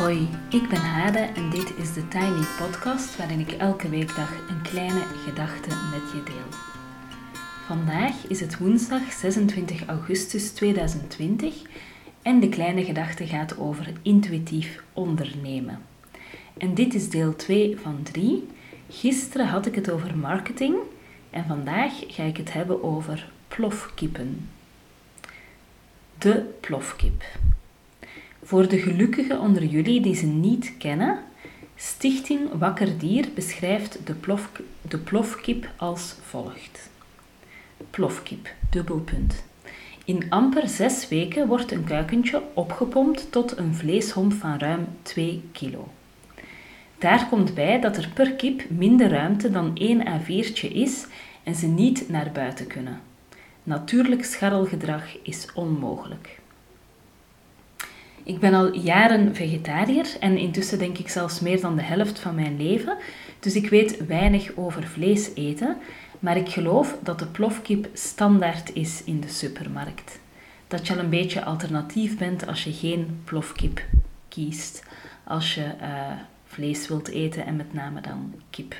Hoi, ik ben Hade en dit is de Tiny Podcast waarin ik elke weekdag een kleine gedachte met je deel. Vandaag is het woensdag 26 augustus 2020 en de kleine gedachte gaat over intuïtief ondernemen. En dit is deel 2 van 3. Gisteren had ik het over marketing en vandaag ga ik het hebben over plofkippen. De plofkip. Voor de gelukkigen onder jullie die ze niet kennen, Stichting Wakker Dier beschrijft de, plof, de plofkip als volgt. Plofkip, dubbelpunt. In amper zes weken wordt een kuikentje opgepompt tot een vleeshomp van ruim 2 kilo. Daar komt bij dat er per kip minder ruimte dan één A4'tje is en ze niet naar buiten kunnen. Natuurlijk scharrelgedrag is onmogelijk. Ik ben al jaren vegetariër en intussen denk ik zelfs meer dan de helft van mijn leven, dus ik weet weinig over vlees eten, maar ik geloof dat de plofkip standaard is in de supermarkt. Dat je al een beetje alternatief bent als je geen plofkip kiest, als je uh, vlees wilt eten en met name dan kip.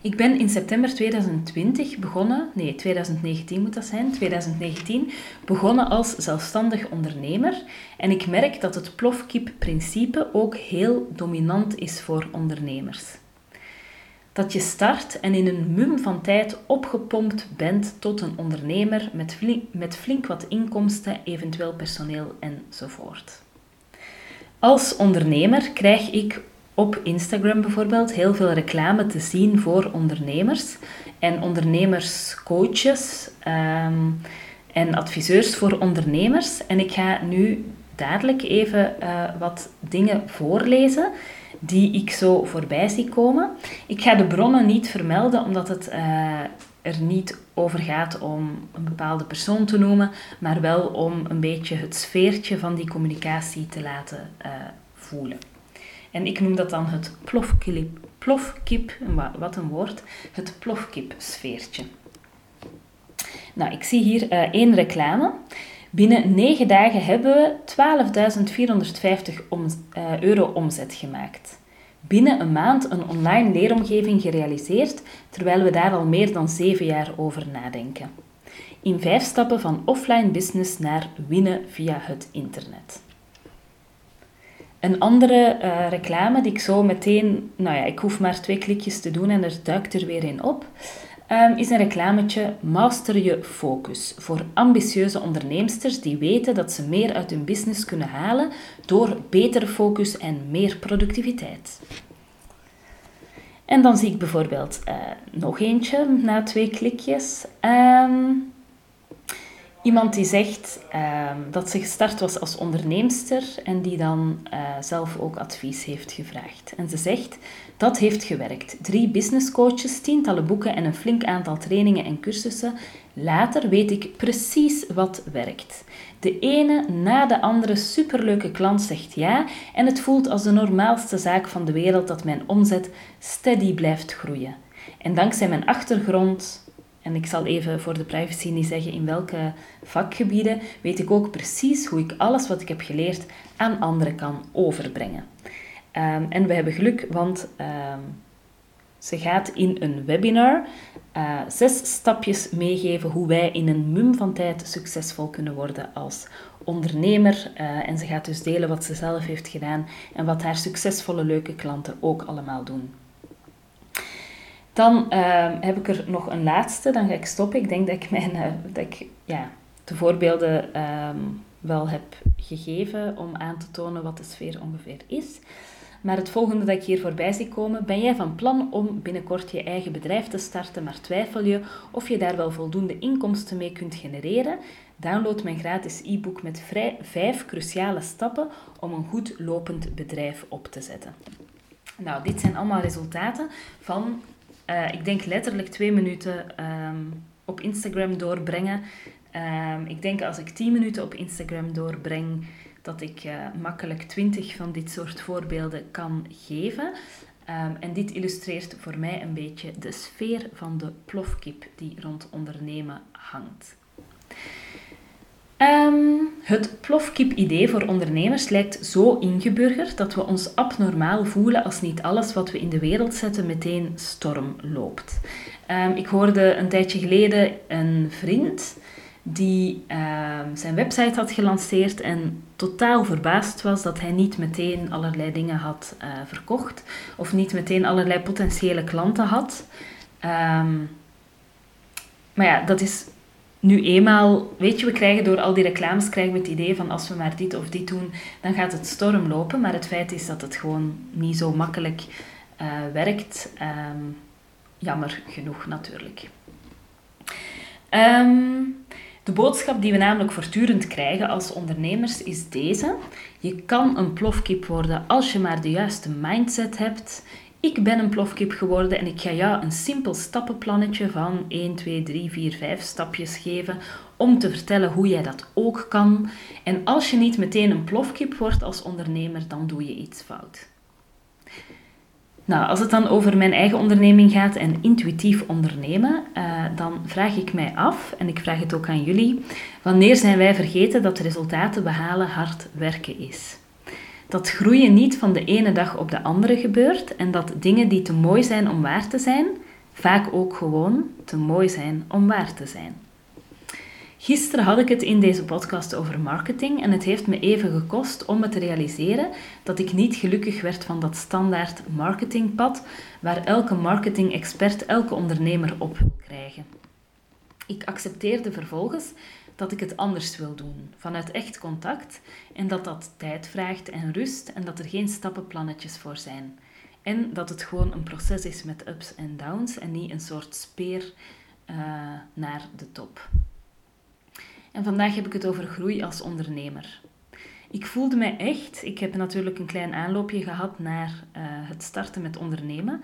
Ik ben in september 2020 begonnen, nee 2019 moet dat zijn, 2019 begonnen als zelfstandig ondernemer en ik merk dat het plofkip-principe ook heel dominant is voor ondernemers. Dat je start en in een mum van tijd opgepompt bent tot een ondernemer met met flink wat inkomsten, eventueel personeel enzovoort. Als ondernemer krijg ik op Instagram bijvoorbeeld heel veel reclame te zien voor ondernemers en ondernemerscoaches um, en adviseurs voor ondernemers. En ik ga nu dadelijk even uh, wat dingen voorlezen die ik zo voorbij zie komen. Ik ga de bronnen niet vermelden omdat het uh, er niet over gaat om een bepaalde persoon te noemen, maar wel om een beetje het sfeertje van die communicatie te laten uh, voelen. En ik noem dat dan het plofkip, plofkip wat een woord, het plofkip-sfeertje. Nou, ik zie hier uh, één reclame. Binnen 9 dagen hebben we 12.450 om, uh, euro omzet gemaakt. Binnen een maand een online leeromgeving gerealiseerd, terwijl we daar al meer dan 7 jaar over nadenken. In vijf stappen van offline business naar winnen via het internet. Een andere uh, reclame die ik zo meteen, nou ja, ik hoef maar twee klikjes te doen en er duikt er weer in op, um, is een reclametje Master je focus voor ambitieuze onderneemsters die weten dat ze meer uit hun business kunnen halen door betere focus en meer productiviteit. En dan zie ik bijvoorbeeld uh, nog eentje na twee klikjes. Um, Iemand die zegt uh, dat ze gestart was als onderneemster en die dan uh, zelf ook advies heeft gevraagd. En ze zegt, dat heeft gewerkt. Drie business coaches, tientallen boeken en een flink aantal trainingen en cursussen. Later weet ik precies wat werkt. De ene na de andere superleuke klant zegt ja en het voelt als de normaalste zaak van de wereld dat mijn omzet steady blijft groeien. En dankzij mijn achtergrond, en ik zal even voor de privacy niet zeggen in welke vakgebieden, weet ik ook precies hoe ik alles wat ik heb geleerd aan anderen kan overbrengen. Um, en we hebben geluk, want um, ze gaat in een webinar uh, zes stapjes meegeven hoe wij in een mum van tijd succesvol kunnen worden als ondernemer. Uh, en ze gaat dus delen wat ze zelf heeft gedaan en wat haar succesvolle leuke klanten ook allemaal doen. Dan uh, heb ik er nog een laatste, dan ga ik stoppen. Ik denk dat ik, mijn, uh, dat ik ja, de voorbeelden um, wel heb gegeven om aan te tonen wat de sfeer ongeveer is. Maar het volgende dat ik hier voorbij zie komen, ben jij van plan om binnenkort je eigen bedrijf te starten, maar twijfel je of je daar wel voldoende inkomsten mee kunt genereren? Download mijn gratis e-book met vrij, vijf cruciale stappen om een goed lopend bedrijf op te zetten. Nou, dit zijn allemaal resultaten van uh, ik denk letterlijk twee minuten um, op Instagram doorbrengen. Um, ik denk als ik tien minuten op Instagram doorbreng, dat ik uh, makkelijk twintig van dit soort voorbeelden kan geven. Um, en dit illustreert voor mij een beetje de sfeer van de plofkip die rond ondernemen hangt. Ehm, het plofkip-idee voor ondernemers lijkt zo ingeburgerd dat we ons abnormaal voelen als niet alles wat we in de wereld zetten meteen storm loopt. Ehm, ik hoorde een tijdje geleden een vriend die ehm, zijn website had gelanceerd en totaal verbaasd was dat hij niet meteen allerlei dingen had uh, verkocht of niet meteen allerlei potentiële klanten had. maar ja, dat is nu eenmaal, weet je, we krijgen door al die reclames krijgen we het idee van als we maar dit of dit doen, dan gaat het storm lopen. Maar het feit is dat het gewoon niet zo makkelijk uh, werkt. Um, jammer genoeg natuurlijk. Um, de boodschap die we namelijk voortdurend krijgen als ondernemers is deze. Je kan een plofkip worden als je maar de juiste mindset hebt. Ik ben een plofkip geworden en ik ga jou een simpel stappenplannetje van 1, 2, 3, 4, 5 stapjes geven om te vertellen hoe jij dat ook kan. En als je niet meteen een plofkip wordt als ondernemer, dan doe je iets fout. Nou, als het dan over mijn eigen onderneming gaat en intuïtief ondernemen, uh, dan vraag ik mij af, en ik vraag het ook aan jullie, wanneer zijn wij vergeten dat resultaten behalen hard werken is? Dat groeien niet van de ene dag op de andere gebeurt en dat dingen die te mooi zijn om waar te zijn, vaak ook gewoon te mooi zijn om waar te zijn. Gisteren had ik het in deze podcast over marketing en het heeft me even gekost om me te realiseren dat ik niet gelukkig werd van dat standaard marketingpad waar elke marketing-expert elke ondernemer op wil krijgen. Ik accepteerde vervolgens dat ik het anders wil doen, vanuit echt contact, en dat dat tijd vraagt en rust en dat er geen stappenplannetjes voor zijn. En dat het gewoon een proces is met ups en downs en niet een soort speer uh, naar de top. En vandaag heb ik het over groei als ondernemer. Ik voelde mij echt, ik heb natuurlijk een klein aanloopje gehad naar uh, het starten met ondernemen.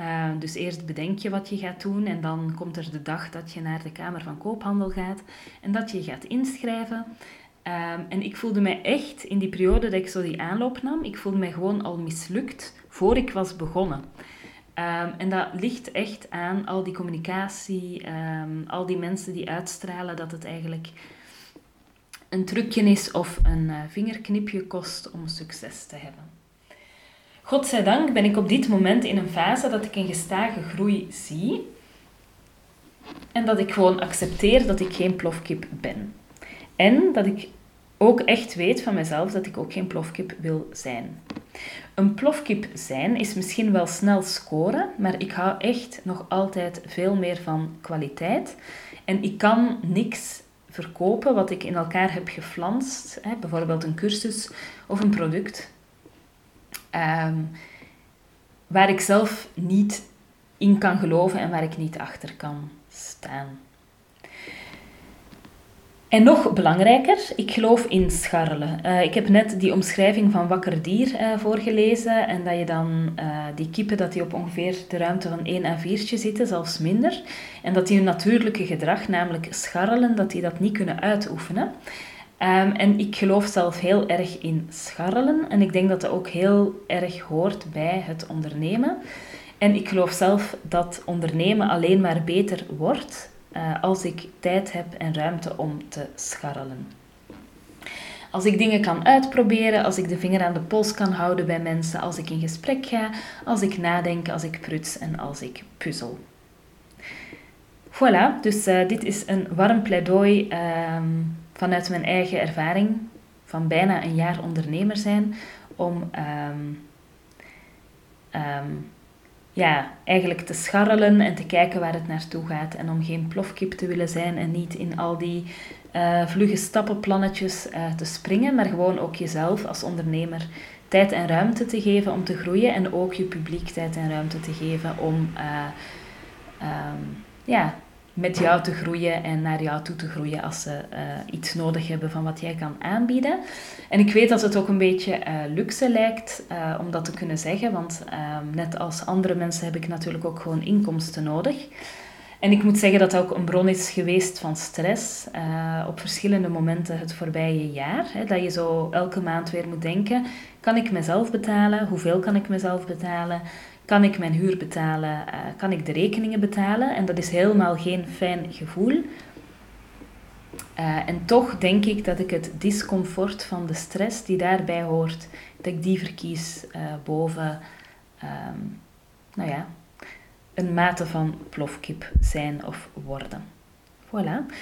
Uh, dus eerst bedenk je wat je gaat doen en dan komt er de dag dat je naar de Kamer van Koophandel gaat en dat je gaat inschrijven. Uh, en ik voelde mij echt in die periode dat ik zo die aanloop nam, ik voelde mij gewoon al mislukt voor ik was begonnen. Uh, en dat ligt echt aan al die communicatie, ehm, al die mensen die uitstralen dat het eigenlijk een trucje is of een eh, vingerknipje kost om succes te hebben. Godzijdank ben ik op dit moment in een fase dat ik een gestage groei zie. En dat ik gewoon accepteer dat ik geen plofkip ben. En dat ik ook echt weet van mezelf dat ik ook geen plofkip wil zijn. Een plofkip zijn is misschien wel snel scoren, maar ik hou echt nog altijd veel meer van kwaliteit. En ik kan niks verkopen wat ik in elkaar heb geflanst, bijvoorbeeld een cursus of een product, Ehm, waar ik zelf niet in kan geloven en waar ik niet achter kan staan. En nog belangrijker, ik geloof in scharrelen. Uh, ik heb net die omschrijving van wakker dier uh, voorgelezen en dat je dan uh, die kippen dat die op ongeveer de ruimte van 1 à 4 zitten, zelfs minder. En dat die hun natuurlijke gedrag, namelijk scharrelen, dat die dat niet kunnen uitoefenen. Ehm, en ik geloof zelf heel erg in scharrelen. En ik denk dat dat ook heel erg hoort bij het ondernemen. En ik geloof zelf dat ondernemen alleen maar beter wordt uh, als ik tijd heb en ruimte om te scharrelen. Als ik dingen kan uitproberen, als ik de vinger aan de pols kan houden bij mensen, als ik in gesprek ga, als ik nadenk, als ik pruts en als ik puzzel. Voilà, dus uh, dit is een warm pleidooi um, vanuit mijn eigen ervaring van bijna een jaar ondernemer zijn, om um, um, ja, eigenlijk te scharrelen en te kijken waar het naartoe gaat. En om geen plofkip te willen zijn en niet in al die uh, vlugge stappenplannetjes uh, te springen, maar gewoon ook jezelf als ondernemer tijd en ruimte te geven om te groeien en ook je publiek tijd en ruimte te geven om uh, um, ja, met jou te groeien en naar jou toe te groeien als ze uh, iets nodig hebben van wat jij kan aanbieden. En ik weet dat het ook een beetje uh, luxe lijkt uh, om dat te kunnen zeggen, want ehm, net als andere mensen heb ik natuurlijk ook gewoon inkomsten nodig. En ik moet zeggen dat dat ook een bron is geweest van stress op verschillende momenten het voorbije jaar. Hè, dat je zo elke maand weer moet denken, kan ik mezelf betalen? Hoeveel kan ik mezelf betalen? Kan ik mijn huur betalen? Uh, kan ik de rekeningen betalen? En dat is helemaal geen fijn gevoel. Eh, en toch denk ik dat ik het discomfort van de stress die daarbij hoort, dat ik die verkies boven, ehm, nou ja, een mate van plofkip zijn of worden. Voilà.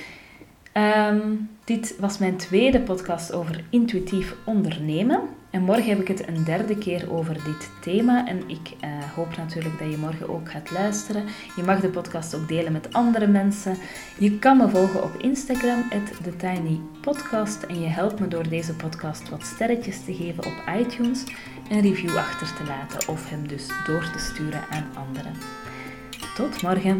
Ehm, dit was mijn tweede podcast over intuïtief ondernemen. En morgen heb ik het een derde keer over dit thema. En ik uh, hoop natuurlijk dat je morgen ook gaat luisteren. Je mag de podcast ook delen met andere mensen. Je kan me volgen op Instagram, TheTinyPodcast. En je helpt me door deze podcast wat sterretjes te geven op iTunes, een review achter te laten of hem dus door te sturen aan anderen. Tot morgen!